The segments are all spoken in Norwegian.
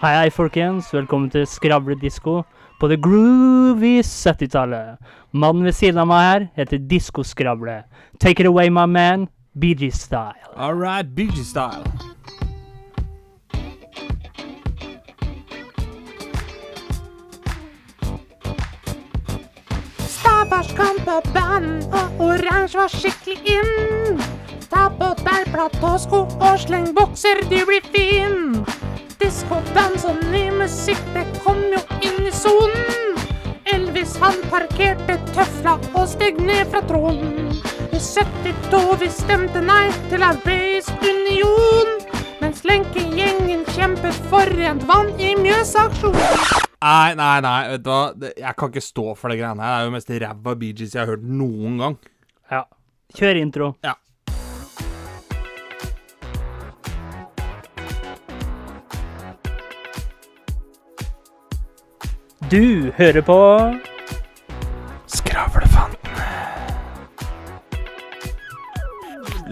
Hei, hei, folkens. Velkommen til Skravledisko på det groovy 70-tallet. Mannen ved siden av meg her heter Diskoskravle. Take it away, my man. BG style. All right, BG style. Stavars kom på banen, og oransje var skikkelig inn. Ta på deg platåsko og sleng bukser, du blir fin. Diskodans og ny musikk, det kom jo inn i sonen. Elvis han parkerte tøfla og steg ned fra tronen. I 72 vi stemte nei til Europeisk union. Mens lenkegjengen kjempet for rent vann i Mjøsaksjonen. Nei, nei, nei, vet du hva. Jeg kan ikke stå for det greiene her. Det er jo mest ræva Gees jeg har hørt noen gang. Ja. Kjør intro. Ja. Du hører på Skravlefantene.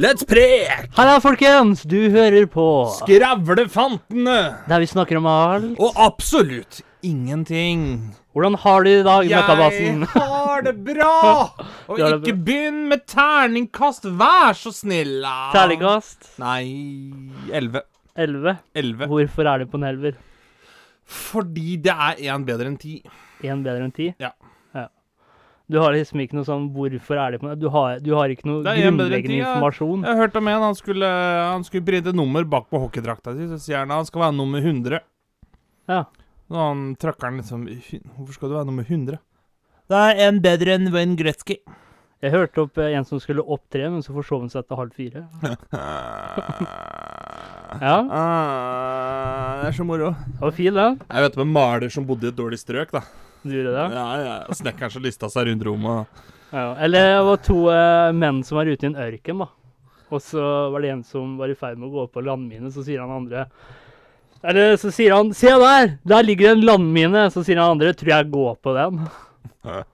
Let's prek! Halla, folkens! Du hører på Skravlefantene! der vi snakker om alt. Og absolutt ingenting. Hvordan har du det i dag, møkkabasen? Jeg har det bra! Og det ikke begynn med terningkast, vær så snill. Terningkast Nei 11. 11. 11. Hvorfor er det på en elver? Fordi det er én bedre enn 10. Én bedre enn ti? Ja. ja. Du har liksom ikke noe sånn 'hvorfor er det på Du har, du har ikke noe Det er en bedre enn grunnleggende ti, ja. informasjon? Jeg har hørt om en han skulle, han skulle printe nummer bak på hockeydrakta si. Så sier han at han skal være nummer 100. Ja. Og han trøkkeren liksom Hvorfor skal du være nummer 100? Det er en bedre enn Wayne Gretzky. Jeg hørte opp eh, en som skulle opptre, men så forsov han seg etter halv fire. Ja, Ah, det er så moro. det var fin, den. Jeg vet om en maler som bodde i et dårlig strøk, da. Du gjorde det? Ja, ja. Snekkeren som lista seg rundt rommet. Ja. Eller det var to eh, menn som var ute i en ørken, da. Og så var det en som var i ferd med å gå på landmine, så sier han andre Eller så sier han 'Se der! Der ligger en landmine!' Så sier han andre 'Tror jeg går på den'.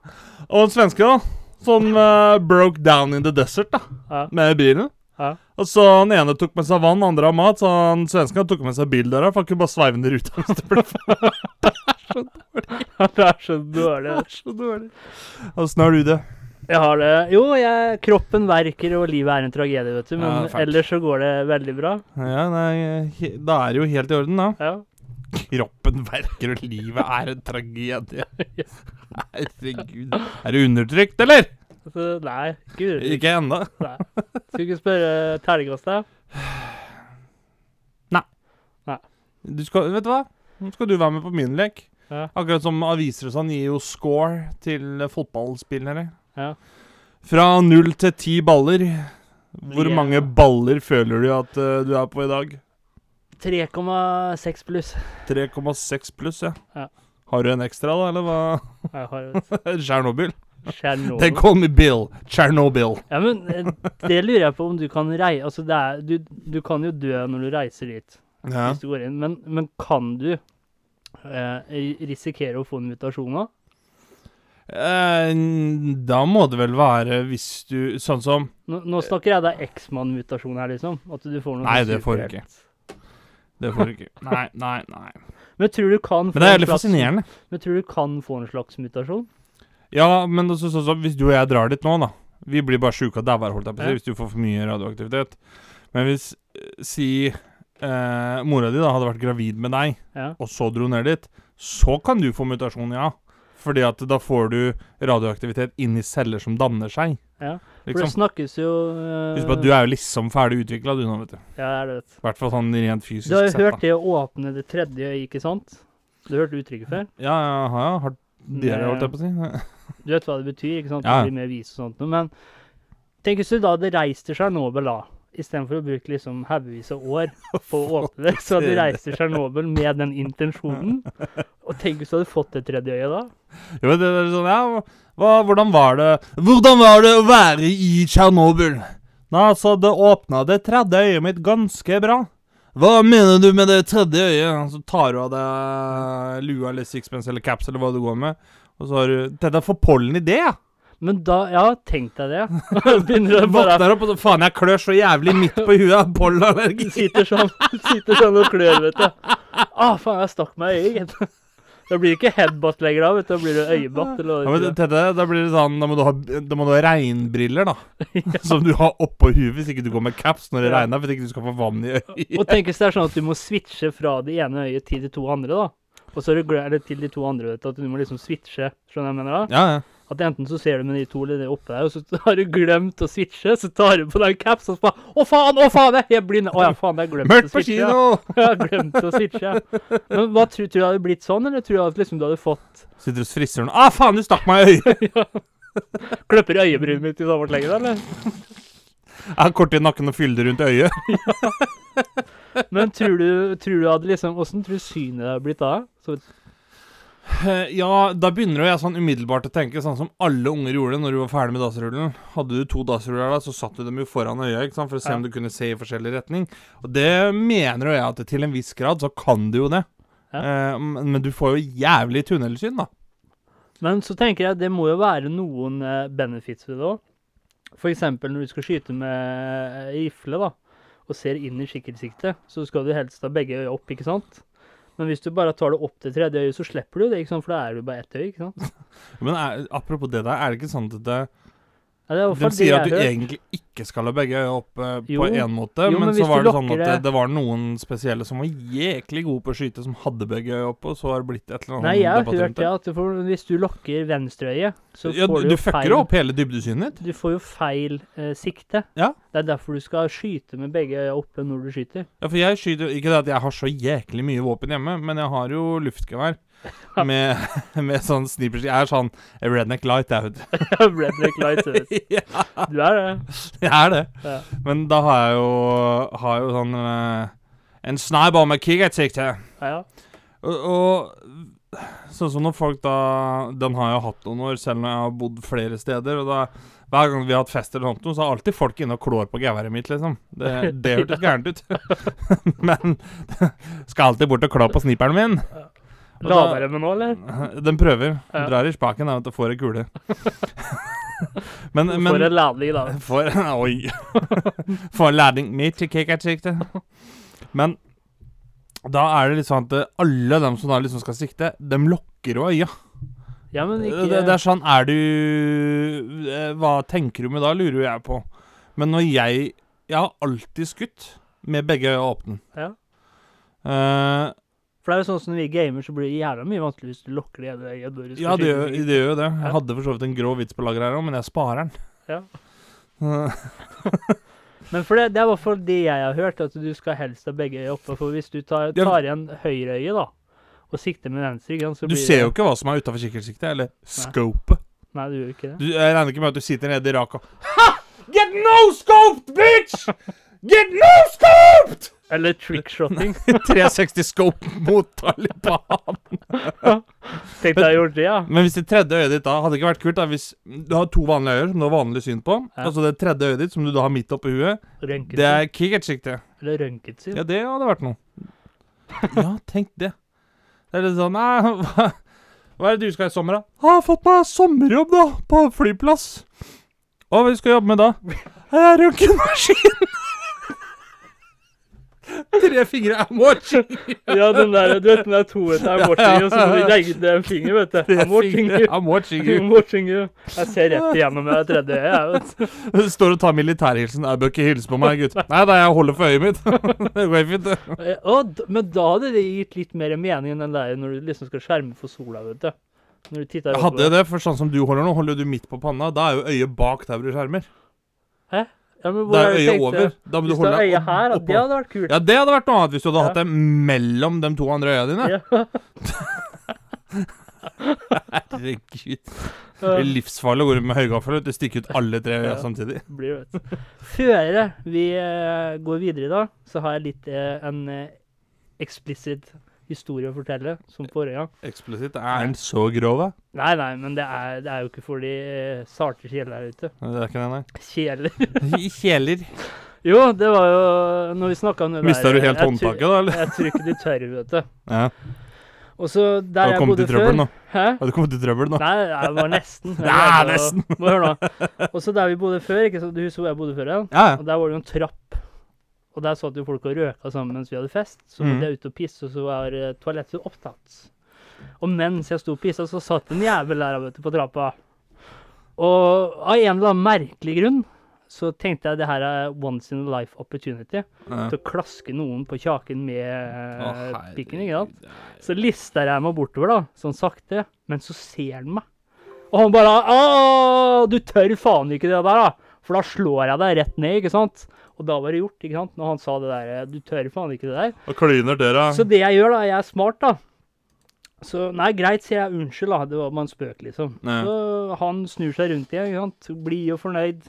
Og en svenske, da. Som uh, broke down in the desert, da. Ja. Med bilen. Ja. Og så Den ene tok med seg vann, andre har mat. Så han svensken tok med seg bildøra. For han kunne bare sveive den i ruta hvis det ble det er så dårlig. det er så dårlig. Åssen har du det? Jeg har det Jo, jeg, kroppen verker, og livet er en tragedie, vet du. Men Ja, ellers så går det veldig bra. Ja, nei, Da er det jo helt i orden, da. Ja. Kroppen verker, og livet er en tragedie. Herregud. Er du undertrykt, eller? Altså, nei, ikke undertrykt. Ikke ennå. Nei. Vi ikke spørre nei. Du skal, vet du hva? Nå skal du være med på min lek. Ja. Akkurat som aviser og sånn gir jo score til fotballspillere. Ja. Fra null til ti baller. Hvor yeah. mange baller føler du at uh, du er på i dag? 3,6 pluss. 3,6 pluss, ja. Ja. Har du en ekstra, da, eller hva? Jeg har Tsjernobyl. They call me Bill. Tsjernobyl. Ja, men eh, det lurer jeg på om du kan reise Altså, det er, du, du kan jo dø når du reiser dit, Ja. hvis du går inn, men, men kan du eh, risikere å få en mutasjon da? Eh, da må det vel være hvis du Sånn som Nå, nå snakker jeg deg X-mann-mutasjon her, liksom. At du får noe Nei, sånn det får du superhelt. Det får du ikke. Nei, nei, nei. Men tror du kan få Men det er en veldig fascinerende. Men tror du kan få en slags mutasjon? Ja, men så, så, så, hvis du og jeg drar dit nå, da Vi blir bare sjuke og dauer, holdt jeg på å si, Ja. hvis du får for mye radioaktivitet. Men hvis eh, Si eh, mora di da hadde vært gravid med deg, Ja. og så dro ned dit, så kan du få mutasjon, ja. Fordi at da får du radioaktivitet inn i celler som danner seg. Ja, For det Liksom. snakkes jo eh, Husk på at du er jo liksom ferdig utvikla, du nå, vet du. Ja, jeg vet. I hvert fall sånn rent fysisk Du har jo sett. hørt da. det å åpne det tredje øyet, ikke sant? Du har hørt uttrykket før? Ja, ja, har ja, hørt dere, holdt jeg på å si. Du vet hva det betyr, ikke sant? Ja. Du blir mer vis og sånt. noe, Men tenk hvis du da hadde reist til Tsjernobyl, da. Istedenfor å bruke liksom haugevis av år på å åpne det, så hadde du reist til Tsjernobyl med den intensjonen. Og tenk hvis du hadde fått det tredje øyet da. Jo, men det er sånn, ja, hva, hvordan var det Hvordan var det å være i Tsjernobyl? Nei, altså, det åpna det tredje øyet mitt ganske bra. Hva mener du med det tredje øyet? Så tar du av deg lua eller sixpence eller caps eller hva du går med. Og så har du Dette er for pollen i det, ja. Men da Ja, tenk deg det. Begynner å bare Våkner opp og så faen, jeg klør så jævlig midt på huet. har Pollenallergi. Sitter sånn, sitter sånn og klør, vet du. ah, faen, jeg stakk meg i øyet. Gitt». Da blir det ikke headbutt lenger, da, vet du. Da blir det øyebutt. Eller Ja, men. Tete, da blir det sånn Da må du ha, da må du ha regnbriller, da. Som du har oppå huet hvis ikke du går med caps når det Ja. regner. Hvis ikke du skal få vann i øyet. Og tenk hvis det er sånn at du må switche fra det ene øyet til de to andre, da. Og så er det, til de to andre, vet du. At du må liksom switche. Skjønner du hva jeg mener da? Ja, ja. At enten så ser du med de to eller det oppe der, og så har du glemt å switche, så tar du på deg caps og så bare Å, faen! Å, faen! Jeg er blind! Å ja, faen, jeg glemte å switche. ja. Jeg har glemt å switche. Men hva tror, tror du hadde blitt sånn, eller tror du at liksom du hadde fått Sitter hos frisøren. Ah, faen, du stakk meg i øyet! ja. Klipper øyebrynet mitt i samme slengen, eller? Jeg har kort i nakken og fylde rundt øyet. ja. Men tror du, tror du hadde liksom Åssen tror du synet hadde blitt da? Så, Ja, da begynner jeg sånn umiddelbart å tenke sånn som alle unger gjorde når du var ferdig med dassrullen. Hadde du to dassruller da, så satte du dem jo foran øyet ikke sant, for å se Ja. om du kunne se i forskjellig retning. Og det mener jo jeg at til en viss grad så kan du jo det. Ja. Eh, men du får jo jævlig tunnelsyn, da. men så tenker jeg det må jo være noen eh, benefits ved det òg. F.eks. når du skal skyte med eh, rifle da, og ser inn i kikkertsiktet, så skal du helst ha begge øyene opp, ikke sant? Men hvis du bare tar det opp til tredje øye, så slipper du det, ikke sant? for da er du bare ett øye. ikke sant? Men er, apropos det der, er det ikke sånn at det, Ja, de sier at du egentlig ikke skal ha begge øyne opp eh, Jo. på én måte, Jo, men, men så var det sånn at det, det- det var noen spesielle som var jæklig gode på å skyte, som hadde begge øyne oppe, og så har det blitt et eller annet Nei, jeg har hørt det at du får, hvis du lokker venstreøyet, så Ja, får du, du, du jo feil feil fucker opp hele dybdesynet ditt. Du får jo feil eh, sikte. Ja. Det er derfor du skal skyte med begge øyne oppe når du skyter. Ja, for jeg skyter Ikke det at jeg har så jæklig mye våpen hjemme, men jeg har jo luftgevær. Med, med sånn snipers Jeg er sånn redneck light, jeg, vet du. Redneck light, vet du. ja, Du er det. jeg er det. Ja. Men da har jeg jo Har jo sånn eh, En sniper med kikkertsikt her. Ja, ja. Og, og sånn som når folk da Den har jeg hatt noen år, selv når jeg har bodd flere steder. Og da hver gang vi har hatt fest, eller sånt, så er alltid folk inne og klår på geværet mitt, liksom. Det, det hørtes gærent ut. Men skal alltid bort og klå på sniperen min. Og den nå, eller? Den prøver. Ja. Drar i spaken og får ei kule. men, men får en ladning, da. Får Oi. Får lading midt i kikkertsiktet. Men da er det litt sånn at eh, alle dem som da liksom skal sikte, dem lokker jo øya. Ja, men ikke det, det er sånn Er du eh, Hva tenker du med da, lurer jeg på. Men når jeg Jeg har alltid skutt med begge øya åpne. Ja. Eh, For det er jo sånn som når vi gamer, så blir det jævla mye vanskelig hvis du lukker det gjennom øyet når ja, det gjør, det gjør jo det. Jeg hadde for så vidt en grå vits på lager her òg, men jeg sparer den. Ja. Men for det, det er i hvert fall det jeg har hørt, at du skal helst ha begge øyne oppe. For hvis du tar, tar igjen høyre øye, da, og sikter med venstre, så blir Du ser jo ikke hva som er utafor kikkertsiktet, eller scopet. Nei, du gjør ikke det. Du, jeg regner ikke med at du sitter nede i raka Ha! Get no scoped, bitch! Get no scoped! Eller trickshotting. 360 scope mot Taliban. Tenk deg å gjøre det, ja. Men hvis det tredje øyet ditt da hadde ikke vært kult da Hvis du har to vanlige øyer som du har vanlig syn på, Ja. altså det tredje øyet ditt som du da har midt oppi huet, Røntgen. det er kikkertsikte. Eller røntgensyn. Ja, det hadde vært noe. Ja, tenk det. Det er litt sånn Nei, hva, hva er det du skal i sommer, da? Jeg har fått meg sommerjobb, da. På flyplass. Hva skal du jobbe med da? Jeg er røntgenmaskin. Tre fingre er watching. Ja, den der, du vet den der toheten I'm watching you, så må du legge til en finger, vet du. I'm watching you. I'm watching you. I'm watching you. Jeg ser rett igjennom det tredje øyet, jeg, vet du. Står og tar militærhilsen. Jeg bør ikke hilse på meg, gutt. Nei, da, er jeg holder for øyet mitt. det går fint, det. Eh, men da hadde det gitt litt mer mening enn den der når du liksom skal skjerme for sola, vet du. Når du titter hadde det, for sånn som du holder nå, holder du midt på panna. Da er jo øyet bak der hvor du skjermer. Ja, men hvor er er øyet over. Da må du holde deg øyet her, oppå. det hadde vært kult. Ja, det hadde vært noe annet hvis du hadde Ja. hatt det mellom de to andre øya dine. Ja. Herregud. Det er livsfarlig å gå med høygaffel og stikke ut alle tre øya samtidig. blir vet. Før vi eh, går videre i dag, så har jeg litt eh, en eksplisitt explicit historie å fortelle, som forrige gang. Eksplisitt. Er den så grov, da? Nei, nei, men det er, det er jo ikke for de eh, sarte kjeler her ute. Det er ikke det, nei. Kjeler. I Kjeler. Jo, det var jo Når vi snakka om det Mista du helt jeg tror- håndtaket, da, eller? Jeg tror ikke de tør, vet du. Ja. Og så Har der du jeg kommet bodde i trøbbel før nå? Hæ? Har du kommet i trøbbel nå? Nei, jeg var nesten. Jeg Nei, greide å- nesten. Må høre nå. Og så der vi bodde før, ikke sant, du husker hvor jeg bodde før? Ja, ja. Og der var det jo en trapp. Og der satt jo folk og røka sammen mens vi hadde fest. Så Mhm. måtte jeg ut og pisse, og så var eh, toalettet opptatt. Og mens jeg sto og pissa, så satt en jævel der vet du, på trappa. Og av en eller annen merkelig grunn så tenkte jeg det her er once in a life opportunity Ja. til å klaske noen på kjaken med eh, pikken. ikke sant? Så lister jeg meg bortover, da, sånn sakte. Men så ser han meg. Og han bare Å, du tør faen ikke det der, da! For da slår jeg deg rett ned, ikke sant? Og da var det gjort, ikke sant? Når han sa det der Du tør faen ikke det der. Og kliner dere. Så det jeg gjør, da Jeg er smart, da. Så nei, greit, sier jeg unnskyld, da. Det var bare en spøk, liksom. Ja. Så han snur seg rundt igjen, ikke sant. Blid og fornøyd.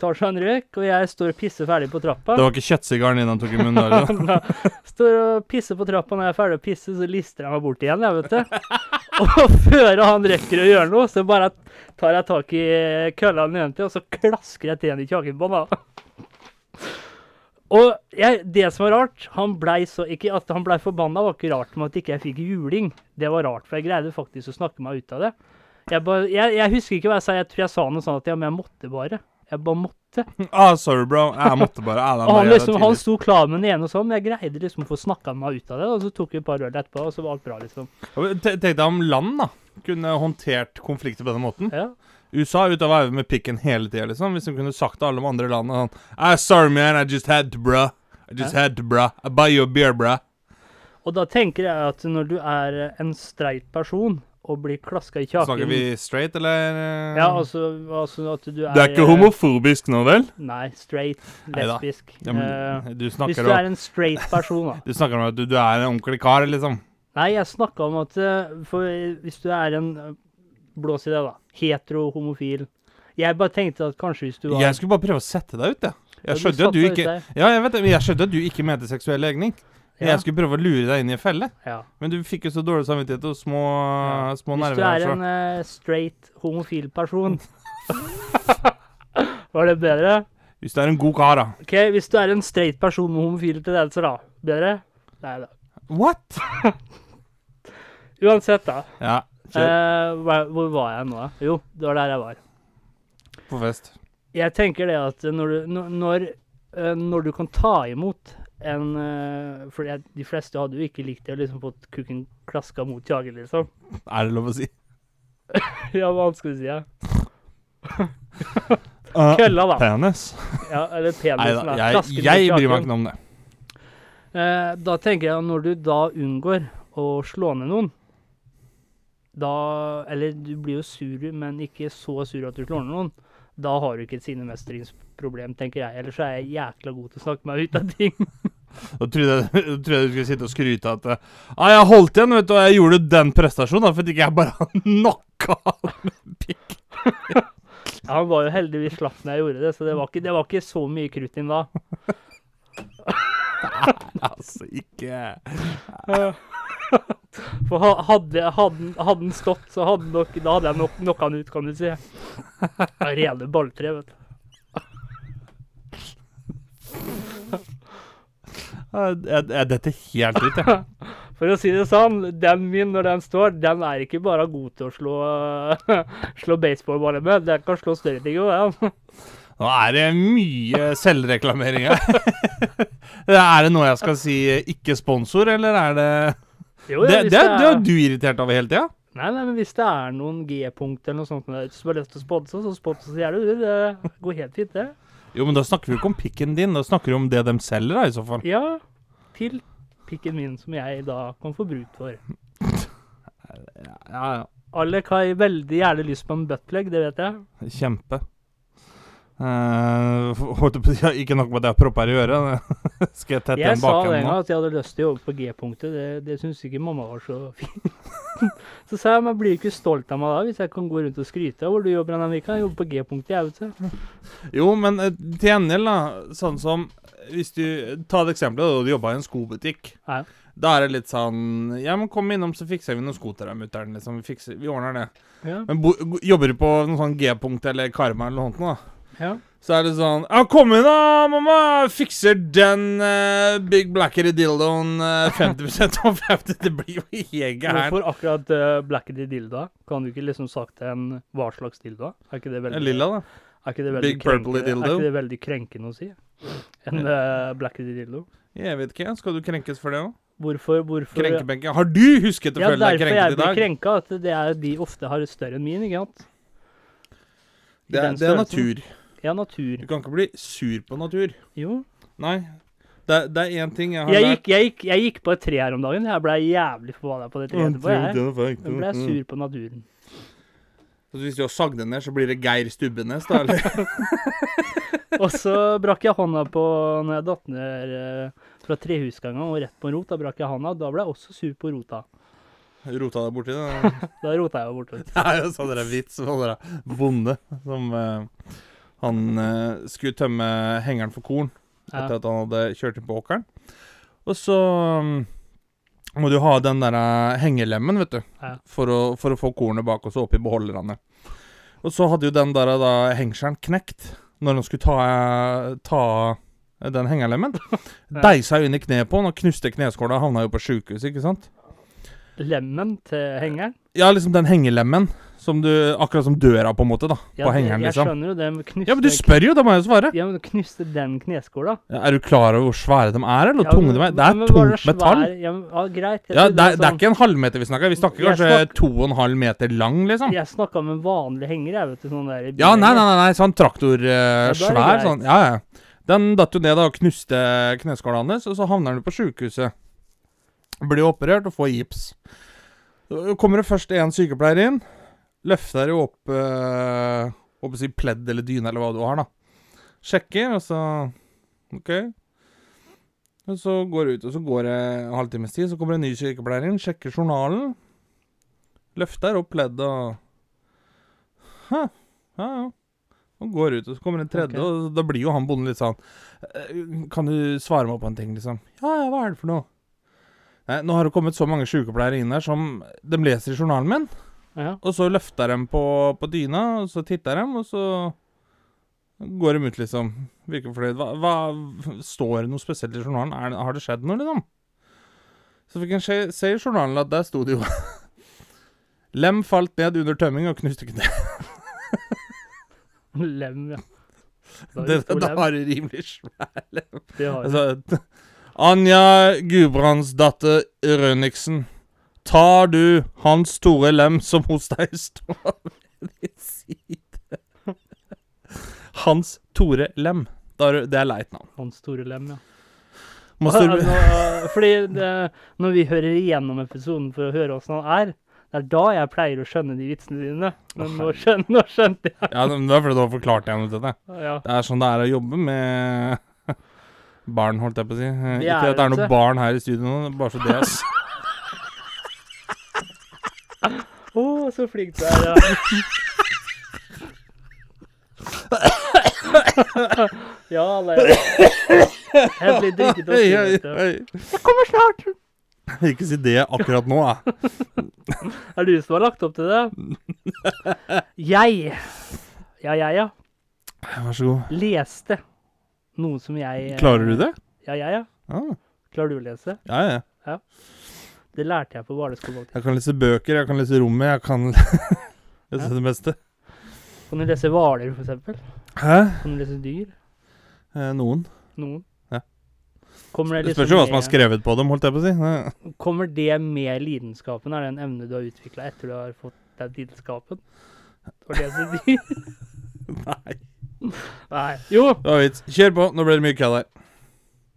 Tar seg en røyk, og jeg står og pisser ferdig på trappa. Det var ikke kjøttsigaren din han tok i munnen? da. Står og pisser på trappa. Når jeg er ferdig å pisse, så lister jeg meg bort igjen, jeg, vet du. Og før han rekker å gjøre noe, så bare tar jeg tak i kølla nedentil, og så klasker jeg til han i kjaken på han. da. Og jeg, det som var rart, han blei at han blei forbanna, var ikke rart med at ikke jeg fikk juling. Det var rart, for jeg greide faktisk å snakke meg ut av det. Jeg, ba, jeg, jeg husker ikke hva jeg sa, jeg tror jeg sa noe sånn at ja, men jeg måtte bare. Jeg bare måtte. Ah, sorry, bro. Jeg måtte bare ah, Og han, liksom, han sto klar med den ene og sånn, men jeg greide liksom å få snakka meg ut av det. Og så tok vi et par øl etterpå, og så var alt bra, liksom. Tenk deg om land da kunne håndtert konflikter på den måten. Ja. USA ute av veive med pikken hele tida, liksom. Hvis de kunne sagt til alle de andre landene sånn ah, Sorry, man. I just had to, bro. I just Hæ? had to, bro. I buy you a beer, bro. Og da tenker jeg at når du er en streit person og blir klaska i kjaken Snakker vi straight, eller? eh? Ja, altså, altså at du er Du er ikke eh, homofobisk nå, vel? Nei, straight, lesbisk. Ja, men, du snakker, hvis du om, er en straight person, da. du snakker om at du, du er en ordentlig kar, liksom. Nei, jeg snakka om at eh, for hvis du er en eh, Blås i det, da. Hetero, homofil. Jeg bare tenkte at kanskje hvis du var Jeg skulle bare prøve å sette deg ut, jeg. Jeg skjønte at du ikke. Ja, jeg vet det, men jeg skjønte at du ikke mente seksuell legning. Ja. Jeg skulle prøve å lure deg inn i en felle. Ja. Men du fikk jo så dårlig samvittighet og små, små Hvis du er en uh, straight, homofil person Var det bedre? Hvis du er en god kar, da. Ok, Hvis du er en straight person med homofile tendenser, da. Bedre? Nei da. What? Uansett, da. Ja, Eh, hvor var jeg nå? da? Jo, det var der jeg var. på fest. Jeg tenker det at når du, når- når, eh, du kan ta imot en eh, For de fleste hadde jo ikke likt det, å liksom fått kukken klaska mot kjagen, liksom. Er det lov å si? Ja, hva annet skal du si? Ja? Uh, Kølla, da. Penis? Ja, eller penisen. Neida, da. jeg, jeg bryr meg ikke noe om det. Eh, da tenker jeg at når du da unngår å slå ned noen da Eller du blir jo sur, men ikke så sur at du slår noen. Da har du ikke et sinnemestringsproblem, tenker jeg. Ellers er jeg jækla god til å snakke meg ut av ting. Da trodde jeg, du skulle sitte og skryte at ah, jeg holdt igjen, vet du, og jeg gjorde den prestasjonen da, at ikke jeg bare knocka av pikk. Ja, han var jo heldigvis slapp når jeg gjorde det, så det var ikke, det var ikke så mye krutt inn da. Nei, Altså, ikke For hadde, hadde, hadde den stått, så hadde nok, da hadde jeg nok knocka han ut, kan du si. Rene balltre, vet du. Jeg, jeg, detter helt ut, jeg. For å si det sånn, den min når den står, den er ikke bare god til å slå, slå baseballballer med. Den kan slå større ting òg, den. Nå er det mye selvreklamering her. er det noe jeg skal si ikke sponsor, eller er det Jo, Det, ja, det, hvis det er jo du irritert over hele tida. Nei, nei, men hvis det er noen G-punkt eller noe sånt som har lyst til å sponse, så sponse så gjerne du. Det går helt fint, det. Jo, men da snakker vi ikke om pikken din, da snakker vi om det de selger, da, i så fall. Ja, til pikken min, som jeg da kan få bruk for. Ja, ja. Alec har veldig gjerne lyst på en buttplug, det vet jeg. Kjempe. Eh, jeg si, ikke nok med at jeg har propper i øret. Skal jeg tette Jeg igjen sa den bakenden gang nå? at jeg hadde lyst til å jobbe på G-punktet. Det, det syns ikke mamma var så fint. så sa jeg men blir ikke stolt av meg da, hvis jeg kan gå rundt og skryte av hvor du jobber? Anna kan jobbe på G-punktet, jeg, vet du. Jo, men eh, til gjengjeld, da. Sånn som Hvis du Ta et eksempel. da, Du jobba i en skobutikk. Ja. Da er det litt sånn Ja, men kom innom, så fikser vi noen sko til deg, mutter'n. Liksom. Vi, fikser- vi ordner det. Ja. Men bo, jobber du på noe sånn G-punkt eller Karma eller noe sånt, da, ja. så er det sånn Ja, kom inn da, mamma! Fikser den uh, Big Blackety dildoen uh, 50 og 50 Det blir jo helt gærent. Hvorfor akkurat uh, Blackety dildo? Kan du ikke liksom sagt en hva slags dildo? Er ikke det veldig Lilla, da. Er ikke det veldig, Big Purpley Dildo. er ikke det veldig krenkende å si? En uh, Blackety dildo? Jeg vet ikke. Skal du krenkes for det òg? Hvorfor, hvorfor Krenkebenken. Har du husket å Ja, føle deg derfor jeg krenket i blir dag? krenka. At det er de ofte har større enn min, ikke sant? Det er, det er natur. Ja, natur. Du kan ikke bli sur på natur. Jo. Nei. Det, det er én ting jeg har Jeg lært gikk, jeg, gikk, jeg gikk på et tre her om dagen. Jeg ble jævlig forbanna på det treet etterpå. Jeg, jeg ble sur på naturen. Så hvis du har sagd den ned, så blir det Geir Stubbenes, da? Eller? Og så brakk jeg hånda på når jeg datt ned eh, fra trehusganga og rett på en rot. Da brakk jeg hånda. Da ble jeg også sur på rota. Rota deg borti det? Da rota jeg meg borti Det er jo sånn vits med der bonde som eh, Han eh, skulle tømme hengeren for korn etter Ja. at han hadde kjørt inn på åkeren. Og så mm, må du ha den der eh, hengelemmen, vet du, Ja. for, å, for å få kornet bak og så i beholderne. Og så hadde jo den der da hengselen knekt når han skulle ta, ta den hengerlemmen. Ja. Deisa jo inn i kneet på han og knuste kneskåla havna jo på sjukehus, ikke sant? Lemmen til hengeren. Ja, liksom den hengelemmen. Som du, akkurat som døra, på en måte, da. Ja, på hengeren, jeg liksom. skjønner jo det, men knuste Ja, men du spør jo, da må jeg jo svare. Ja, men knuste den kneskåla. Ja, er du klar over hvor svære de er, eller Ja, tunge de er? Det er men tungt tungt metall. Ja, men, ja, greit. Jeg Ja, det, det er, det er sånn- ikke en halvmeter vi snakker. Vi snakker kanskje snak- to og en halv meter lang, liksom. Jeg snakka om en vanlig henger, jeg, vet du. Sånn der Ja, nei, nei, nei, nei sånn traktorsvær. Uh, er det svær sånn. Ja, ja. Den datt jo ned da og knuste kneskåla hans, og så havner han på sjukehuset. Blir operert og får gips. Kommer det først én sykepleier inn. Løfter jo opp øh, Håper å si pledd eller dyne eller hva du har, da. Sjekker, og så OK. Og så går det ut, og så går det en halvtimes tid, så kommer en ny sykepleier inn, sjekker journalen. Løfter opp pledd og Hæ, ja, ja. Og går ut, og så kommer en tredje, okay. og da blir jo han bonden litt sånn «Eh, Kan du svare meg på en ting, liksom? Ja, ja, hva er det for noe? Nei, nå har det kommet så mange sykepleiere inn her som De leser i journalen min, Ja. og så løfta de på, på dyna, og så titta de, og så går de ut, liksom. Virker fornøyd. Hva, hva Står det noe spesielt i journalen? Er, har det skjedd noe, liksom? Så fikk en se, se i journalen at der sto det jo Lem falt ned under tømming og knuste kneet. Lem, ja. Det, det har du rimelig svær lem. Det har. Altså, Anja Gudbrandsdatter Rønniksen. Tar du hans Tore lem som hos deg står ved din side? Hans Tore Lem. Det er leit navn. Hans Tore lem, ja. Master, Ja, nå, fordi det, når vi hører igjennom episoden for å høre åssen han er, det er da jeg pleier å skjønne de vitsene dine. Men nå, skjøn, nå skjønte jeg. ja, men det er fordi du har forklart igjen dette. Ja. Det er sånn det er å jobbe med barn, holdt jeg på å si. Det Ikke at det er noe barn her i studio nå, bare så det, ass. Å, så flink du er, ja. ja, alle Helt litt drikket opp. Jeg kommer snart! Ikke si det akkurat nå, da. Er det du som har lagt opp til det? Jeg, ja, jeg, ja, Vær så god. leste noe som jeg eh, Klarer du det? Ja, jeg, ja. Ah, Klarer du å lese? Ja, ja, ja. Det lærte jeg på barneskolen. Jeg kan lese bøker, jeg kan lese rommet, jeg kan lese det meste. Kan du lese hvaler, eksempel? Hæ? Kan du lese dyr? Eh, noen. Noen? Ja. Kommer det, Det liksom spørs jo hva som har skrevet på dem, holdt jeg på å si. Ja. kommer det med lidenskapen? Er det en evne du har utvikla etter du har fått den lidenskapen? Å lese dyr? Nei. Nei. Jo, Det. Kjør på, nå blir det mye kødd her.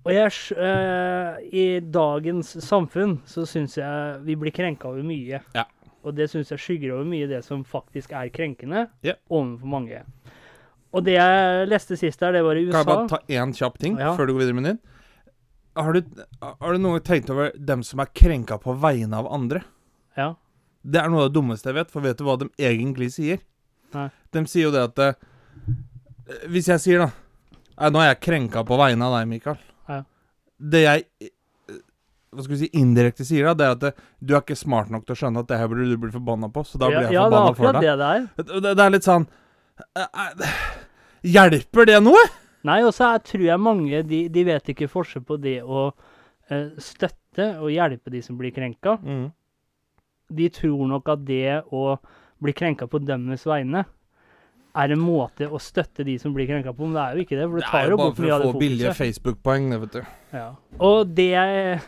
Og jeg, eh, i dagens samfunn så syns jeg vi blir krenka over mye. Ja. Og det syns jeg skygger over mye det som faktisk er krenkende Ja. overfor mange. Og det jeg leste sist her, det var i USA Kan jeg bare ta én kjapp ting Ja. før du går videre med din? Har du, har du noen gang tenkt over dem som er krenka på vegne av andre? Ja. Det er noe av det dummeste jeg vet, for vet du hva de egentlig sier? Nei. De sier jo det at eh, Hvis jeg sier, da Nå er jeg krenka på vegne av deg, Mikael. Ja. Det jeg eh, hva skal vi si, indirekte sier, da, det er at det, du er ikke smart nok til å skjønne at det her burde du bli forbanna på, så da blir ja, jeg ja, det er for akkurat deg. det det er. Det, det, det er litt sånn eh, eh, Hjelper det noe? Nei, og så er- tror jeg mange de, de vet ikke forskjell på det å støtte og hjelpe de som blir krenka. De tror nok at det å bli krenka på dømmes vegne er en måte å støtte de som blir krenka på, men det er jo ikke det. For det Det tar er jo bare for å få billige. Facebook-poeng, det, vet du. Ja. Og det jeg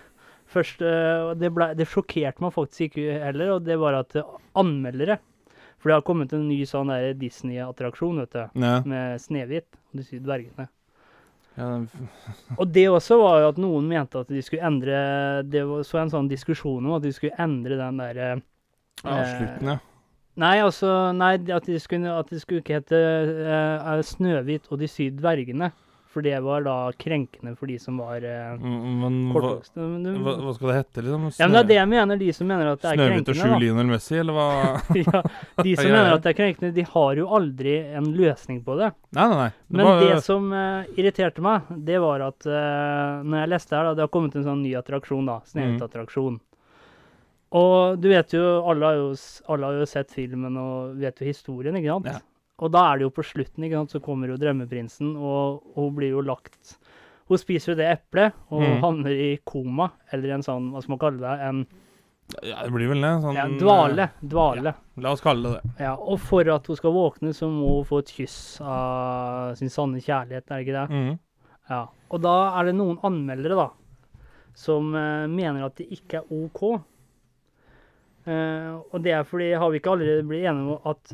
først øh, det, ble, det sjokkerte meg faktisk ikke heller, og det var at anmeldere For det har kommet en ny sånn Disney-attraksjon, vet du, Ja. med Snehvit og de syv dvergene. Ja, Og det også var jo at noen mente at de skulle endre Det var så en sånn diskusjon om at de skulle endre den derre ja, slutten, ja. Nei, altså Nei, at de skulle, at de skulle ikke hete eh, Snøhvit og de syv dvergene. For det var da krenkende for de som var uh, Mm, Men hva, kortvokste. Men det- hva, hva skal det hete, liksom? Ja, men det er det jeg mener, de som mener at det er Snøhvit og sju krenkende. Lionel Messi, eller hva? ja, de som mener at det er krenkende, de har jo aldri en løsning på det. Nei, nei, nei. Det Men var- det som eh, irriterte meg, det var at eh, når jeg leste her, da, det har kommet en sånn ny attraksjon, da. Mm. Og du vet jo alle, har jo, alle har jo sett filmen og vet jo historien, ikke sant? Ja. Og da er det jo på slutten, ikke sant, så kommer jo drømmeprinsen, og og hun blir jo lagt Hun spiser jo det eplet og Mm. havner i koma, eller en sånn, hva skal man kalle det, en Ja, det blir vel det. Sånn, ja, dvale. Dvale. La oss kalle det det. Ja, og for at hun skal våkne, så må hun få et kyss av sin sanne kjærlighet, er det ikke det? Mhm. Ja. Og da er det noen anmeldere, da, som uh, mener at det ikke er OK. Eh, og det er fordi Har vi ikke allerede blitt enige om at,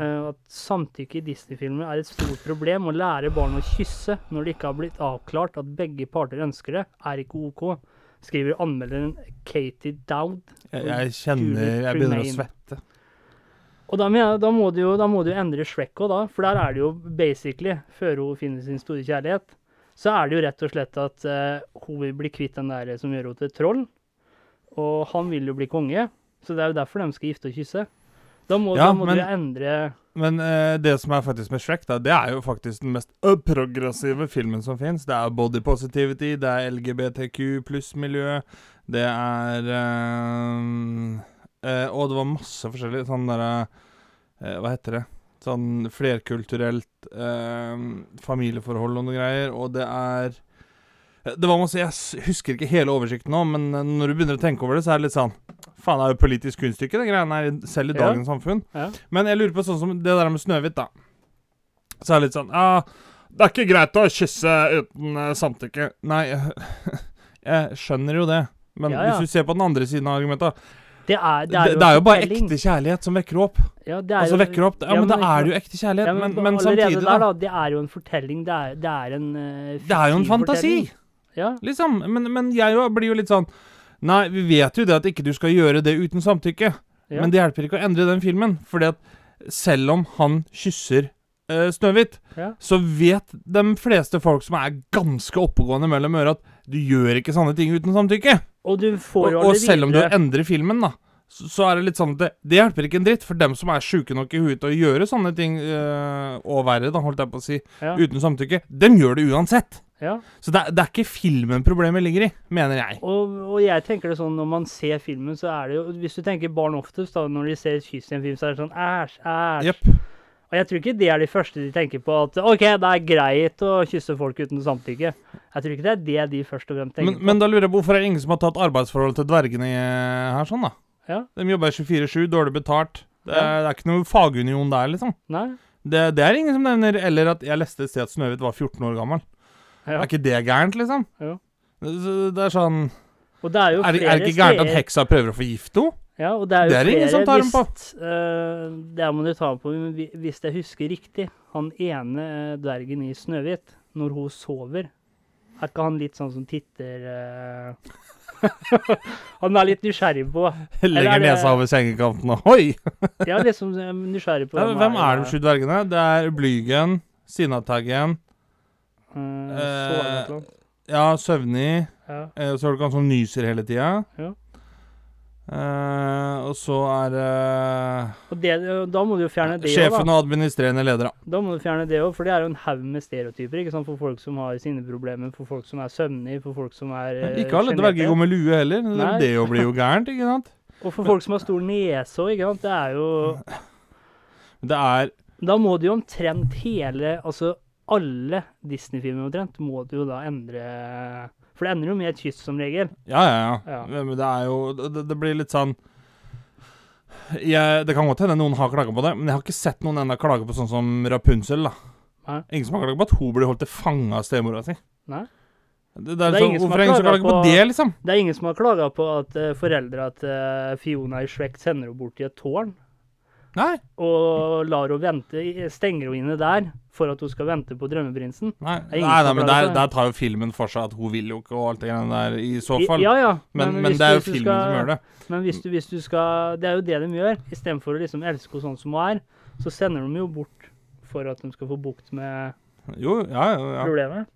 eh, at samtykke i Disney-filmer er et stort problem? Å lære barn å kysse når det ikke har blitt avklart at begge parter ønsker det, er ikke OK. Skriver anmelderen Katie Dowd. Jeg, jeg kjenner Jeg begynner å svette. Og da, jeg, da, må du jo, da må du endre Shrek òg, da. For der er det jo basically, før hun finner sin store kjærlighet, så er det jo rett og slett at uh, hun vil bli kvitt den der som gjør henne til troll. Og han vil jo bli konge. Så det er jo derfor de skal gifte og kysse. Da må, Ja, da må men- du endre Men uh, det som er faktisk med Shrek, da, det er jo faktisk den mest progressive filmen som fins. Det er body positivity, det er LGBTQ pluss-miljø, det er uh, uh, Og det var masse forskjellig sånn derre eh, Hva heter det? Sånn flerkulturelt eh, familieforhold og noe greier. Og det er eh, Det var masse Jeg husker ikke hele oversikten nå, men eh, når du begynner å tenke over det, så er det litt sånn Faen, det er jo politisk kunststykke, det greiene her, selv i Ja. dagens samfunn. Ja. Men jeg lurer på sånn som det der med Snøhvit, da. Så er det litt sånn Ja, det er ikke greit å kysse uten eh, samtykke. Nei, jeg skjønner jo det. Men Ja, ja. hvis du ser på den andre siden av argumentet Det er, Det, det, er jo bare ekte kjærlighet som vekker opp. Ja, det er Altså jo- vekker opp Ja, men da er det jo ekte kjærlighet. ja, men, men, men samtidig, der, da. Det er jo en fortelling. Det er, det er en uh, Det er jo en fantasi. Ja. Liksom. Men, men jeg blir jo litt sånn Nei, vi vet jo det at ikke du skal gjøre det uten samtykke. ja. Men det hjelper ikke å endre den filmen. Fordi at selv om han kysser uh, Snøhvit, Ja. så vet de fleste folk som er ganske oppegående mellom øra, at du gjør ikke sånne ting uten samtykke. Og du får jo og og selv om du endrer filmen, da, så, så er det litt sånn at det, det hjelper ikke en dritt. For dem som er sjuke nok i huet til å gjøre sånne ting, øh, og verre, da, holdt jeg på å si, ja. uten samtykke, dem gjør det uansett. Ja. Så det, det er ikke filmen problemet ligger i, mener jeg. Og, og jeg tenker det sånn, når man ser filmen, så er det jo Hvis du tenker barn oftest, da, når de ser et kyss i en film, så er det sånn æsj, æsj. Yep. Og jeg tror ikke det er de første de tenker på, at OK, det er greit å kysse folk uten samtykke. Jeg tror ikke det er det de først og fremst tenker Men, men da lurer jeg på hvorfor er det ingen som har tatt arbeidsforholdet til dvergene her, sånn, da? Ja. De jobber 24-7, dårlig betalt. Det er, Ja. det er ikke noe fagunion der, liksom. Nei? Det, det er ingen som nevner Eller at jeg leste et sted at Snøhvit var 14 år gammel. Ja. Er ikke det gærent, liksom? Jo. Det, er sånn Og det er jo Er det, flere er det ikke gærent at heksa prøver å forgifte henne? Ja, og det er jo Det er det ingen flere som tar dem på. hvis, eh, det må du ta på, hvis jeg husker riktig, han ene eh, dvergen i Snøhvit, når hun sover, er ikke han litt sånn som titter uh, Han er litt nysgjerrig på er Legger nesa over sengekanten og Hoi! Ja, liksom nysgjerrig på hvem er de sju dvergene? Det er Blygen, Sinnataggen, Uh, ja, Søvnig, ja. eh, så har du ikke han som nyser hele tida. Ja. Eh, og så er det Og det, da må du jo fjerne det òg, sjefen og administrerende leder, da. Da må du fjerne det òg, for det er jo en haug med stereotyper ikke sant? for folk som har sine problemer, for folk som er søvnige, for folk som er eh, Ikke alle dverger går med lue heller. Nei. det jo blir jo gærent, ikke sant? Og for folk som har stor nese òg, ikke sant. Det er jo Det er Da må du jo omtrent hele Altså alle Disney-filmer omtrent må du jo da endre For det ender jo med et kyss som regel. Ja, ja, ja. Ja. Men det er jo Det, det blir litt sånn jeg, Det kan godt hende noen har klaga på det, men jeg har ikke sett noen ennå klage på sånn som Rapunzel. da Nei. Ingen som har klaga på at hun blir holdt til fange av stemora si. Nei. Det, det er Det er så, ingen som hvorfor har er ingen som klaget klager på på- det, liksom? Det er ingen som har klaga på at uh, foreldra til uh, Fiona i Shrek sender henne bort til et tårn Nei. og lar henne vente, stenger henne inne der for at hun skal vente på drømmeprinsen. Nei, nei, nei men der, der tar jo filmen for seg at hun vil jo ikke og alt det der, i så I- fall. Ja, ja. men, men, men det er jo filmen skal- som gjør det. Men hvis du, hvis du skal Det er jo det de gjør. Istedenfor å liksom elske henne sånn som hun er, så sender de jo bort for at de skal få bukt med Jo, ja, ja, ja. problemet.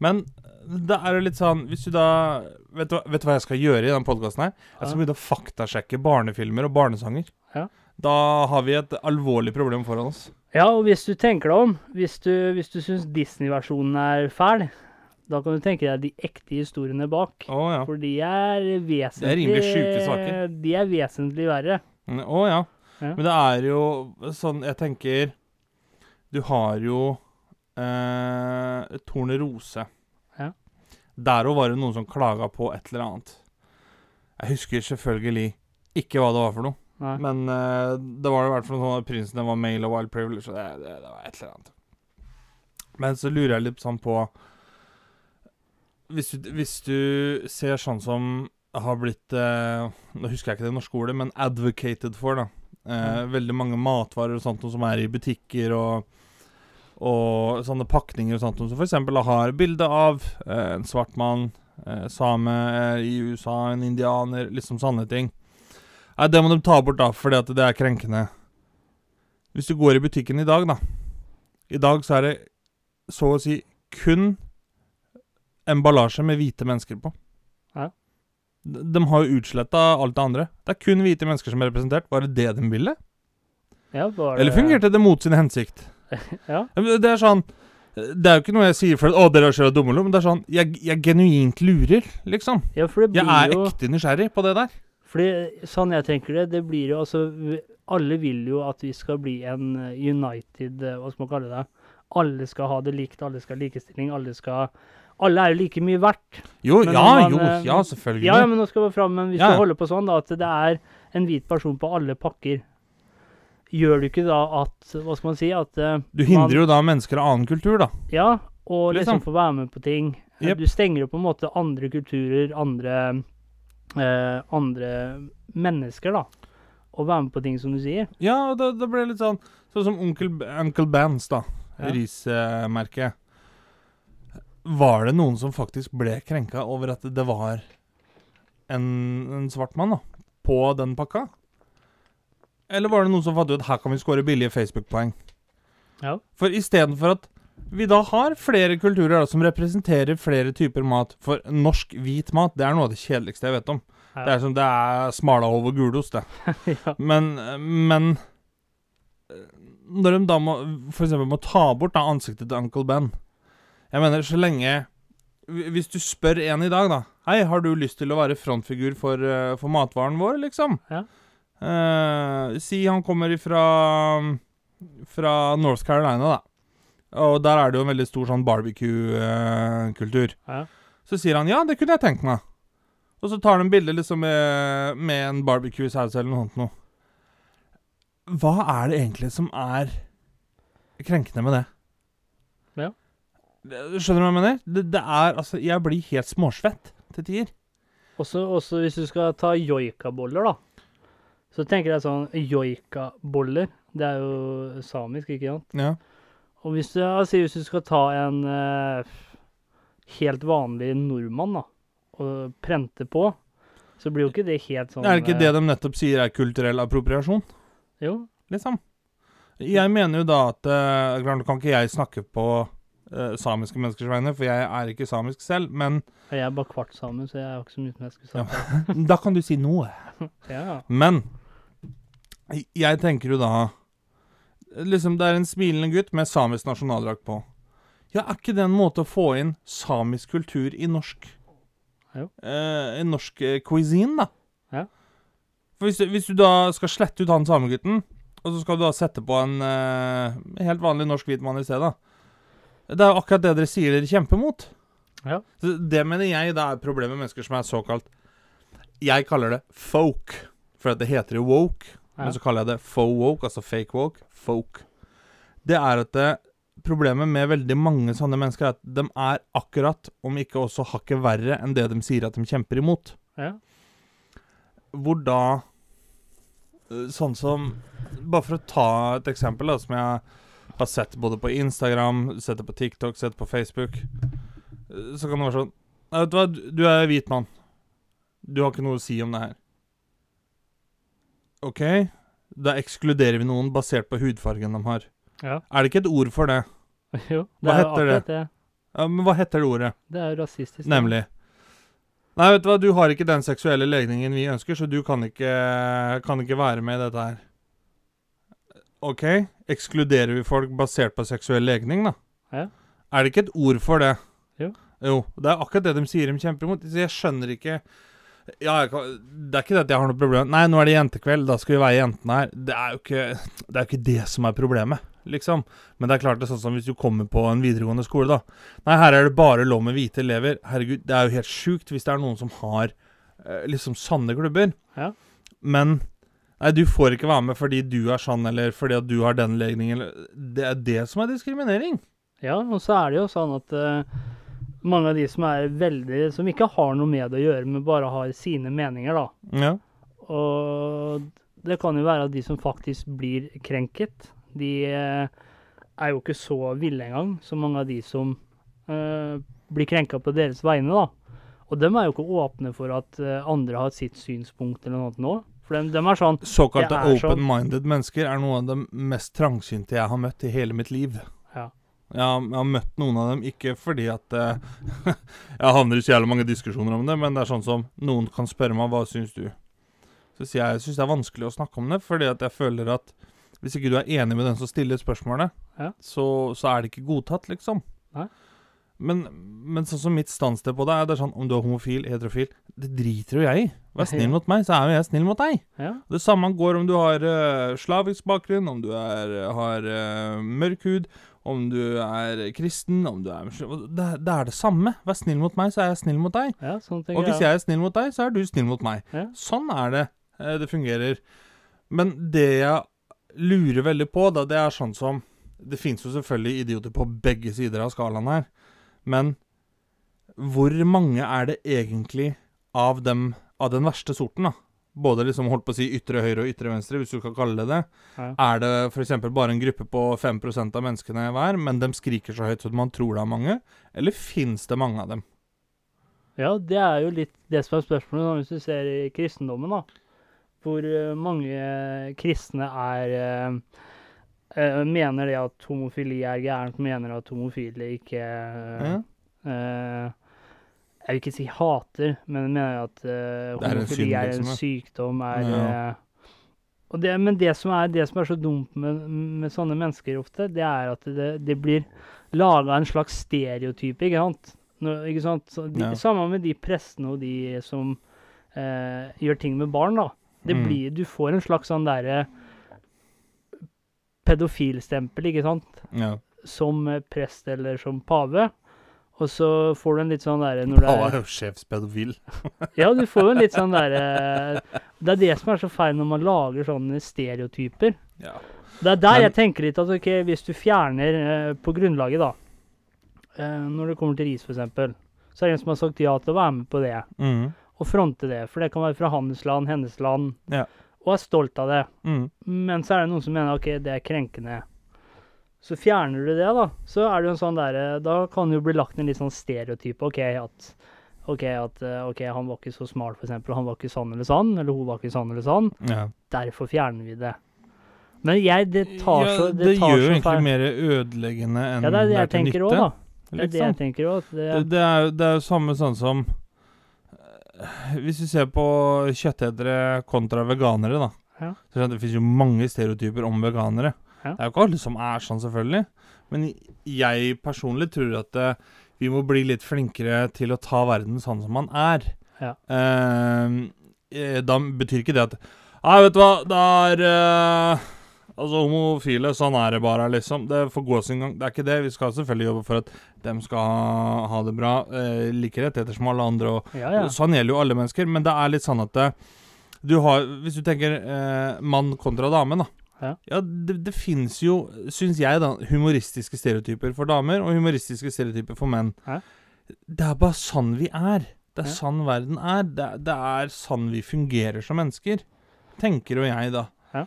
Men det er jo litt sånn Hvis du da Vet du, vet du hva jeg skal gjøre i den podkasten her? Jeg skal begynne å faktasjekke barnefilmer og barnesanger. Ja. Da har vi et alvorlig problem foran oss. Ja, og hvis du tenker deg om, hvis du, hvis du syns Disney-versjonen er fæl, da kan du tenke deg de ekte historiene bak. Å ja. For de er vesentlig rimelig sjuke saker. De er vesentlig verre. Mm, Å ja. Ja. Men det er jo sånn Jeg tenker Du har jo eh, Tornerose. Ja. Der òg var det noen som klaga på et eller annet. Jeg husker selvfølgelig ikke hva det var for noe. Nei. Men uh, det var i hvert fall sånn at prinsen var male og wild privilege. Og det, det, det var et eller annet. Men så lurer jeg litt sånn på Hvis du, hvis du ser sånn som har blitt eh, Nå husker jeg ikke det norske ordet, men advocated for, da. Eh, veldig mange matvarer og sånt som er i butikker og og sånne pakninger og sånt som f.eks. har bilde av eh, en svart mann, eh, same eh, i USA, en indianer, liksom sånne ting. Nei, det må de ta bort, da, fordi at det er krenkende. Hvis du går i butikken i dag, da I dag så er det så å si kun emballasje med hvite mennesker på. Ja. De, de har jo utsletta alt det andre. Det er kun hvite mennesker som er representert. Var det det de ville? Ja, bare, Eller fungerte det mot sin hensikt? Ja. Det er sånn Det er jo ikke noe jeg sier for at 'Å, dere er så dumme', men det er sånn Jeg, jeg genuint lurer, liksom. ja, Jeg er jo ekte nysgjerrig på det der. Fordi sånn jeg tenker det, det blir jo altså Alle vil jo at vi skal bli en eh, united eh, Hva skal man kalle det? Alle skal ha det likt, alle skal ha likestilling, alle skal Alle er jo like mye verdt. Jo, Men ja, man, jo, eh, ja, selvfølgelig. Ja, ja, men nå skal vi fram, men hvis Ja, ja. du holder på sånn, da, at det er en hvit person på alle pakker, gjør du ikke da at Hva skal man si? At uh, Du hindrer jo da mennesker av annen kultur, da. Ja, og liksom, Liksom. få være med på ting. Yep. Du stenger jo på en måte andre kulturer, andre eh, andre mennesker, da. Og være med på ting, som du sier. Ja, og det, det ble litt sånn Sånn som Onkel, Uncle Bands, da. Ja. Rismerket. Var det noen som faktisk ble krenka over at det var en, en svart mann da, på den pakka? Eller var det noen som fant ut at her kan vi score billige Facebook-poeng? Ja. For istedenfor at vi da har flere kulturer da, som representerer flere typer mat For norsk hvit mat, det er noe av det kjedeligste jeg vet om. Ja. Det er som det er smalahove og gulost, det. ja. Men, men Når de da må eksempel må ta bort da ansiktet til Uncle Ben Jeg mener, så lenge Hvis du spør en i dag, da Hei, har du lyst til å være frontfigur for, eh, for matvaren vår, liksom? Ja. Eh, si han kommer ifra Fra North Carolina, da. Og der er det jo en veldig stor sånn barbecue-kultur. Ja. Så sier han ja, det kunne jeg tenkt meg. Og så tar de bilde liksom med, med en barbecue-saus eller noe sånt noe. Hva er det egentlig som er krenkende med det? Ja. Det- Skjønner du hva jeg mener? Det, det er altså Jeg blir helt småsvett til tider. Også, også hvis du skal ta joikaboller, da. Så tenker jeg sånn Joikaboller. Det er jo samisk, ikke sant? Ja. Og hvis du, altså, hvis du skal ta en eh, helt vanlig nordmann, da, og prente på, så blir jo ikke det helt sånn Er det ikke det eh, de nettopp sier er kulturell appropriasjon? Jo. liksom. Jeg mener jo da at eh, klart, kan ikke jeg snakke på eh, samiske menneskers vegne, for jeg er ikke samisk selv, men Jeg er bare kvart sammen, så jeg har ikke så mye som jeg skulle Ja. da kan du si noe. Ja. Men jeg tenker jo da Liksom, det er en smilende gutt med samisk nasjonaldrakt på. Ja, er ikke det en måte å få inn samisk kultur i norsk eh, I norsk eh, cuisine, da? Ja. For hvis hvis du da skal slette ut han samegutten, og så skal du da sette på en eh, helt vanlig norsk hvit mann i stedet Det er jo akkurat det dere sier dere kjemper mot. Ja. Så det mener jeg da er problemet med mennesker som er såkalt Jeg kaller det folk, for det heter jo woke. Men så kaller jeg det faux woke, altså fake woke. Folk. Det er at det, problemet med veldig mange sånne mennesker er at de er akkurat, om ikke også hakket verre, enn det de sier at de kjemper imot. Ja. Hvor da eh, Sånn som Bare for å ta et eksempel, da, som jeg har sett både på Instagram, sett det på TikTok, sett på Facebook, eh, så kan det være sånn vet du hva, du er hvit mann. Du har ikke noe å si om det her. OK, da ekskluderer vi noen basert på hudfargen de har. Ja. Er det ikke et ord for det? Jo, det Hva er jo heter det? det? Ja, men hva heter det ordet? Det er jo rasistisk. Nemlig. Nei, vet du hva, du har ikke den seksuelle legningen vi ønsker, så du kan ikke, kan ikke være med i dette her. OK, ekskluderer vi folk basert på seksuell legning, da? Ja. Er det ikke et ord for det? Jo. Jo, det er akkurat det de sier de kjemper imot. Så jeg skjønner ikke Ja, kan, det er ikke det at jeg har noe problem Nei, nå er det jentekveld, da skal vi være jentene her. Det er jo ikke det, er ikke det som er problemet, liksom. Men det er klart det er sånn som hvis du kommer på en videregående skole, da. Nei, her er det bare lov med hvite elever. Herregud, det er jo helt sjukt hvis det er noen som har eh, liksom sanne klubber. Ja. Men Nei, du får ikke være med fordi du er sann, eller fordi at du har den legningen. Det er det som er diskriminering. Ja, og så er det jo sånn at eh, mange av de som er veldig Som ikke har noe med det å gjøre, men bare har sine meninger, da. Ja. Og det kan jo være at de som faktisk blir krenket, de eh, er jo ikke så ville engang som mange av de som uh, blir krenka på deres vegne, da. Og dem er jo ikke åpne for at eh, andre har sitt synspunkt eller noe nå. For dem, dem er sånn Såkalte open-minded sånn- open-minded mennesker er noe av det mest trangsynte jeg har møtt i hele mitt liv. Ja. Jeg har, jeg har møtt noen av dem, ikke fordi at uh, jeg havner i så jævlig mange diskusjoner om det, men det er sånn som noen kan spørre meg hva syns du. Så sier jeg jeg syns det er vanskelig å snakke om det, fordi at jeg føler at hvis ikke du er enig med den som stiller spørsmålet, Ja. så, så er det ikke godtatt, liksom. Nei. Men, men sånn som mitt standsted på det er det er sånn om du er homofil, heterofil Det driter jo jeg i. Vær snill mot meg, så er jo jeg snill mot deg. Ja. Det samme går om du har uh, slavisk bakgrunn, om du er, har uh, mørk hud, om du er kristen, om du er muslim. det, det er det samme. Vær snill mot meg, så er jeg snill mot deg. ja, sånn Og hvis jeg er snill mot deg, så er du snill mot meg. Ja. Sånn er det eh, det fungerer. Men det jeg lurer veldig på, da, det er sånn som Det fins jo selvfølgelig idioter på begge sider av skalaen her, men hvor mange er det egentlig av dem av den verste sorten, da? Både liksom holdt på å si ytre høyre og ytre venstre, hvis du kan kalle det det. Ja. Er det f.eks. bare en gruppe på 5% av menneskene hver, men de skriker så høyt at man tror det er mange? Eller fins det mange av dem? Ja, det er jo litt det som er spørsmålet hvis du ser i kristendommen, da. Hvor eh, mange kristne er eh, eh, Mener det at homofili er gærent, mener at homofile ikke Ja. eh, Jeg vil ikke si hater, men mener at er eh, en homofili er en sykdom. Er, Ja. og det, men det som, er, det som er så dumt med, med sånne mennesker ofte, det er at det, det blir laga en slags stereotype, ikke sant? Nå, ikke sant? De, Ja. Sammen med de prestene og de som uh, gjør ting med barn, da. Det Mm. blir, du får en slags sånn derre pedofilstempel, ikke sant? Ja. Som eh, prest eller som pave. Og så får du en litt sånn derre når det er sjefspedofil. Ja, du får jo en litt sånn derre Det er det som er så feil når man lager sånne stereotyper. Ja. Det er der Men- jeg tenker litt at ok, hvis du fjerner eh, på grunnlaget, da eh, Når det kommer til ris, f.eks., så er det en som har sagt ja til å være med på det. Mm. Og fronte det. For det kan være fra hans land, hennes land. Ja. Og er stolt av det. Mm. Men så er det noen som mener ok, det er krenkende. Så fjerner du det, da. Så er det jo en sånn derre Da kan det jo bli lagt en litt sånn stereotype. OK, at OK, at, eh, ok, han var ikke så smart, f.eks. Han var ikke sånn eller sånn. Eller hun var ikke sånn eller sånn. Ja. Derfor fjerner vi det. Men jeg, det tar ja, så det, Det, tar gjør jo egentlig mer ødeleggende enn Ja, det er det er jeg til nytte. Også, da. Det er det jeg liksom. tenker òg. Det, det, er, det er jo samme sånn som eh, Hvis vi ser på kjøttetere kontra veganere, da. Ja. Så er det det finnes jo mange stereotyper om veganere. Ja. Det er jo ikke alle som er sånn, selvfølgelig. Men jeg personlig tror at uh, vi må bli litt flinkere til å ta verden sånn som man er. Ja. Eh, da betyr ikke det at Nei, vet du hva, det er uh, Altså, homofile, sånn er det bare, liksom. Det får gå sin gang. Det er ikke det. Vi skal selvfølgelig jobbe for at dem skal ha, ha det bra. Eh, like rettigheter som alle andre. Og, Ja, ja. Sånn gjelder jo alle mennesker. Men det er litt sånn at det, Du har Hvis du tenker eh, mann kontra dame, da. Ja. det, det fins jo, syns jeg, da, humoristiske stereotyper for damer og humoristiske stereotyper for menn. Ja. Det er bare sånn vi er. Det er Ja. sånn verden er. Det, det er sånn vi fungerer som mennesker. Tenker jo jeg, da. Ja.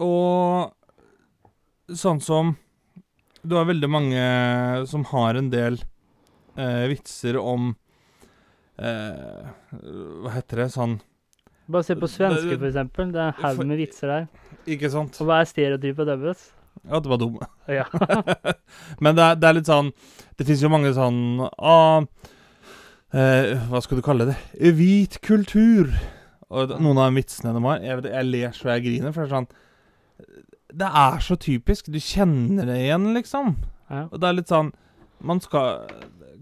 Og sånn som Du har veldig mange som har en del eh, vitser om eh, Hva heter det? Sånn Bare se på svenske, for eksempel. Det er en haug med vitser der. Ikke sant? Og hva er stereotypet deres? At det var dum. Ja. Men det er, det er litt sånn Det fins jo mange sånn ah, eh, Hva skal du kalle det? Hvit kultur. Og noen av de vitsene de har Jeg, jeg ler så jeg griner, for det er sånn Det er så typisk. Du kjenner det igjen, liksom. ja. Og det er litt sånn Man skal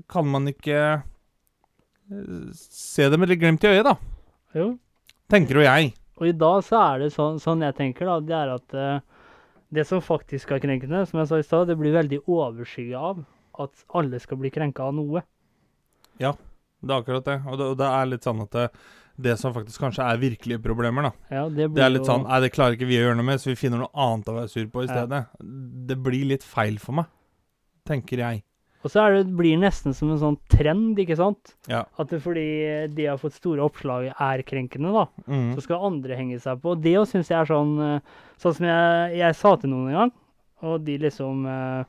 Kan man ikke eh, se det med litt glimt i øyet, da? Jo. Tenker jo jeg. Og i dag så er det sånn, sånn jeg tenker, da, det er at uh, det som faktisk er krenkende, som jeg sa i stad, det blir veldig overskygget av at alle skal bli krenka av noe. Ja, Det er akkurat det. Og det, og det er litt sånn at det, det som faktisk kanskje er virkelige problemer, da. Ja, det, blir Det er litt sånn Nei, det klarer ikke vi å gjøre noe med, så vi finner noe annet å være sur på i Ja. stedet. Det blir litt feil for meg, tenker jeg. Og så er det, blir det nesten som en sånn trend, ikke sant? Ja. At det fordi de har fått store oppslag er krenkende, da, Mm. så skal andre henge seg på. Og det syns jeg er sånn eh, Sånn som jeg, jeg sa til noen en gang, og de liksom eh,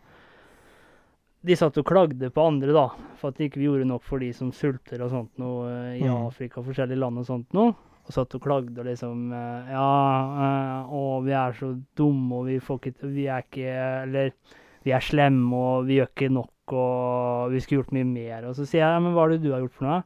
De satt og klagde på andre, da, for at ikke vi gjorde nok for de som sulter og sånt noe eh, i Mm. Afrika forskjellige land og sånt noe. Og satt og klagde og liksom Ja, å, vi er så dumme, og vi får ikke Vi er ikke Eller vi er slemme, og vi gjør ikke nok, og vi skulle gjort mye mer. Og så sier jeg, men hva er det du har gjort for noe?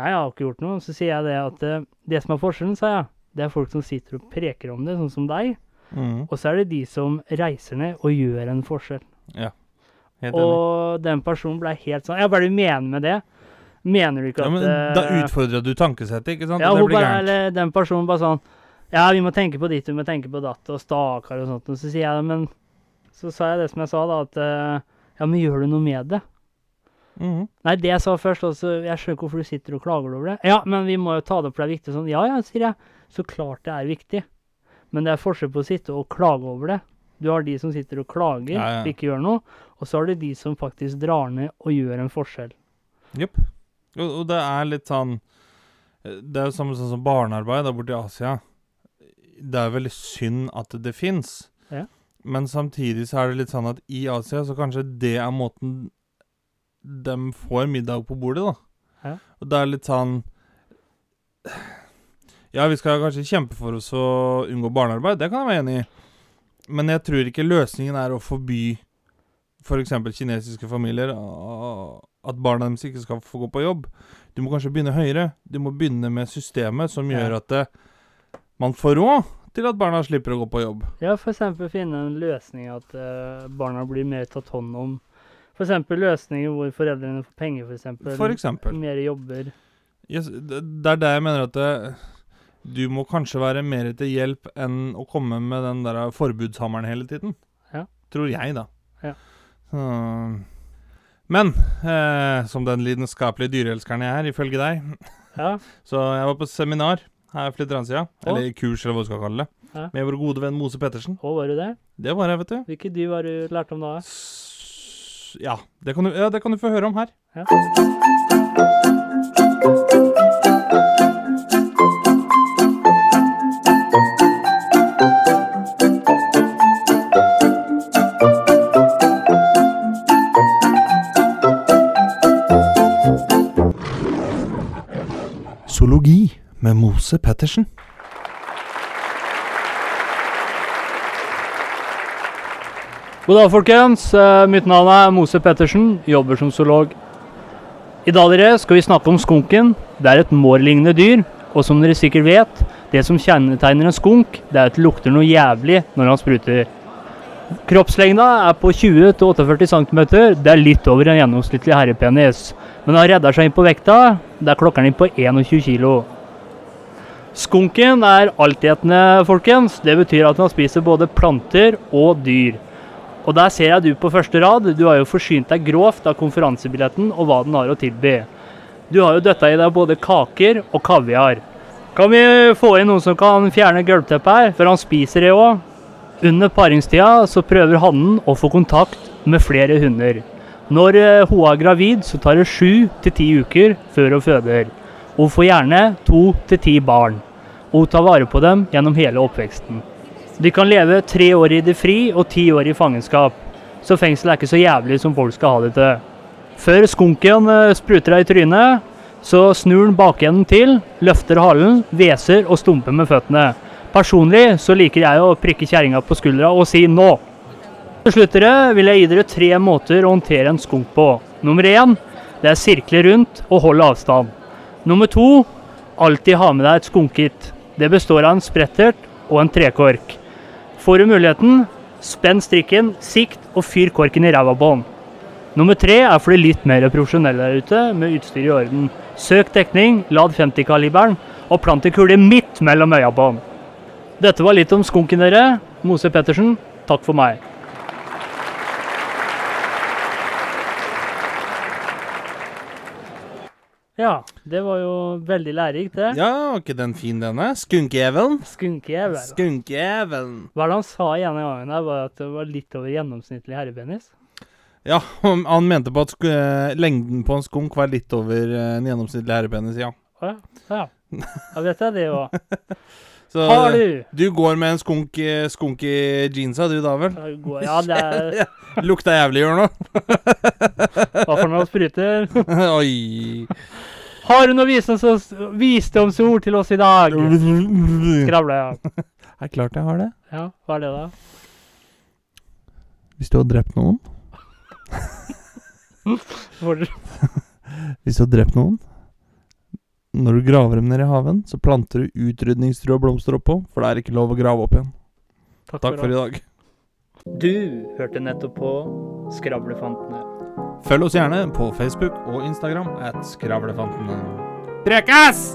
Nei, jeg har ikke gjort noe. Så sier jeg det at eh, det som er forskjellen, sa jeg, det er folk som sitter og preker om det, sånn som deg. Mm. Og så er det de som reiser ned og gjør en forskjell. Ja. Helt enig. Og den personen ble helt sånn Ja, hva er det du mener med det? Mener du ikke at Ja, men da utfordrer utfordra du tankesettet, ikke sant? ja, og det blir gærent. den personen bare sånn Ja, vi må tenke på ditt, vi må tenke på datt, og stakkar og sånt. Og så sier jeg men Så sa jeg det som jeg sa, da, at eh, Ja, men gjør du noe med det? Mm. Nei, det jeg sa først, også, jeg skjønner ikke hvorfor du sitter og klager over det. Ja, men vi må jo ta det opp, for det er viktig. Sånn, ja, ja, sier jeg. Så klart det er viktig. Men det er forskjell på å sitte og klage over det. Du har de som sitter og klager, Ja, ja. ikke gjør noe. Og så har du de som faktisk drar ned og gjør en forskjell. Jepp. Og, og det er litt sånn Det er jo samme sånn som barnearbeid der borte i Asia. Det er veldig synd at det fins. Men samtidig så er det litt sånn at i Asia så kanskje det er måten de får middag på bordet, da. Ja. Og det er litt sånn Ja, vi skal kanskje kjempe for oss å unngå barnearbeid, det kan jeg være enig i. Men jeg tror ikke løsningen er å forby f.eks. kinesiske familier at barna deres ikke skal få gå på jobb. Du må kanskje begynne høyere. Du må begynne med systemet som gjør at det, man får råd til at barna slipper å gå på jobb. Ja, eksempel finne en løsning at uh, barna blir mer tatt hånd om. Eksempel løsninger hvor foreldrene får penger, for eksempel. For eksempel. Mer jobber. Yes, det, det er der jeg mener at det, du må kanskje være mer til hjelp enn å komme med den der forbudshammeren hele tiden. Ja. Tror jeg, da. Ja. Hmm. Men eh, som den lidenskapelige dyreelskeren jeg er, ifølge deg, Ja, så jeg var på seminar her for litt siden, eller kurs, eller hva du skal kalle det, Ja. med vår gode venn Mose Pettersen. Å, var du det? Det var jeg, vet du. Hvilke dyr har du lært om da? S ja, det kan du, ja, det kan du få høre om her. Ja. Med Mose Pettersen. God dag, folkens. Eh, Mitt navn er Mose Pettersen, jobber som zoolog. I dag dere, skal vi snakke om skunken. Det er et mårlignende dyr, og som dere sikkert vet, det som kjennetegner en skunk, det er at det lukter noe jævlig når han spruter. Kroppslengda er på 20-48 cm. Det er litt over en gjennomsnittlig herrepenis. Men han redder seg inn på vekta. Der klokker han inn på 21 kg. Skunken er altetende, folkens. Det betyr at han spiser både planter og dyr. Og der ser jeg du på første rad. Du har jo forsynt deg grovt av konferansebilletten og hva den har å tilby. Du har jo døtta i deg både kaker og kaviar. Kan vi få inn noen som kan fjerne gulvteppet her, for han spiser det òg? Under paringstida så prøver hannen å få kontakt med flere hunder. Når hun er gravid, så tar det sju til ti uker før hun føder. Hun får gjerne to til ti barn. Og ta vare på dem gjennom hele oppveksten. De kan leve tre år i det fri og ti år i fangenskap. Så fengsel er ikke så jævlig som folk skal ha det til. Før skunken eh, spruter deg i trynet, så snur den bakenden til, løfter halen, hveser og stumper med føttene. Personlig så liker jeg å prikke kjerringa på skuldra og si 'nå'. Til slutt vil jeg gi dere tre måter å håndtere en skunk på. Nummer én det er sirkle rundt og hold avstand. Nummer to alltid ha med deg et skunkit. Det består av en sprettert og en trekork. Får du muligheten, spenn strikken, sikt og fyr korken i ræva på den. Nummer tre er for de litt mer profesjonelle der ute, med utstyr i orden. Søk dekning, lad 50-kaliberen, og plant en kule midt mellom øya på den. Dette var litt om skunken, dere. Mose Pettersen, takk for meg. Ja, det var jo veldig lærerikt, det. Ja, var ikke den fin, denne? Skunkjævelen? Skunkejævel. Skunkjævelen. Hva er det han sa igjen en gangen der, var at det var litt over gjennomsnittlig herrepenis? Ja, han mente på at eh, lengden på en skunk var litt over eh, en gjennomsnittlig herrepenis, ja. Å ja. Ja. Jeg vet jeg det òg. Så Har du? du går med en skunk, skunk i jeansa, du da vel? Ja, det er Lukta jævlig, gjør nå. Hva for noe spruter? Oi. Har du noe visdoms visdomsord til oss i dag? Skravle, ja. Er klart jeg har det. ja. Hva er det, da? Hvis du har drept noen Hvis du har drept noen Når du graver dem ned i haven, så planter du utrydningstrua blomster oppå, for det er ikke lov å grave opp igjen. Takk for i dag. Du hørte nettopp på Skravlefantene. Følg oss gjerne på Facebook og Instagram at Skravlefantene. Prekas!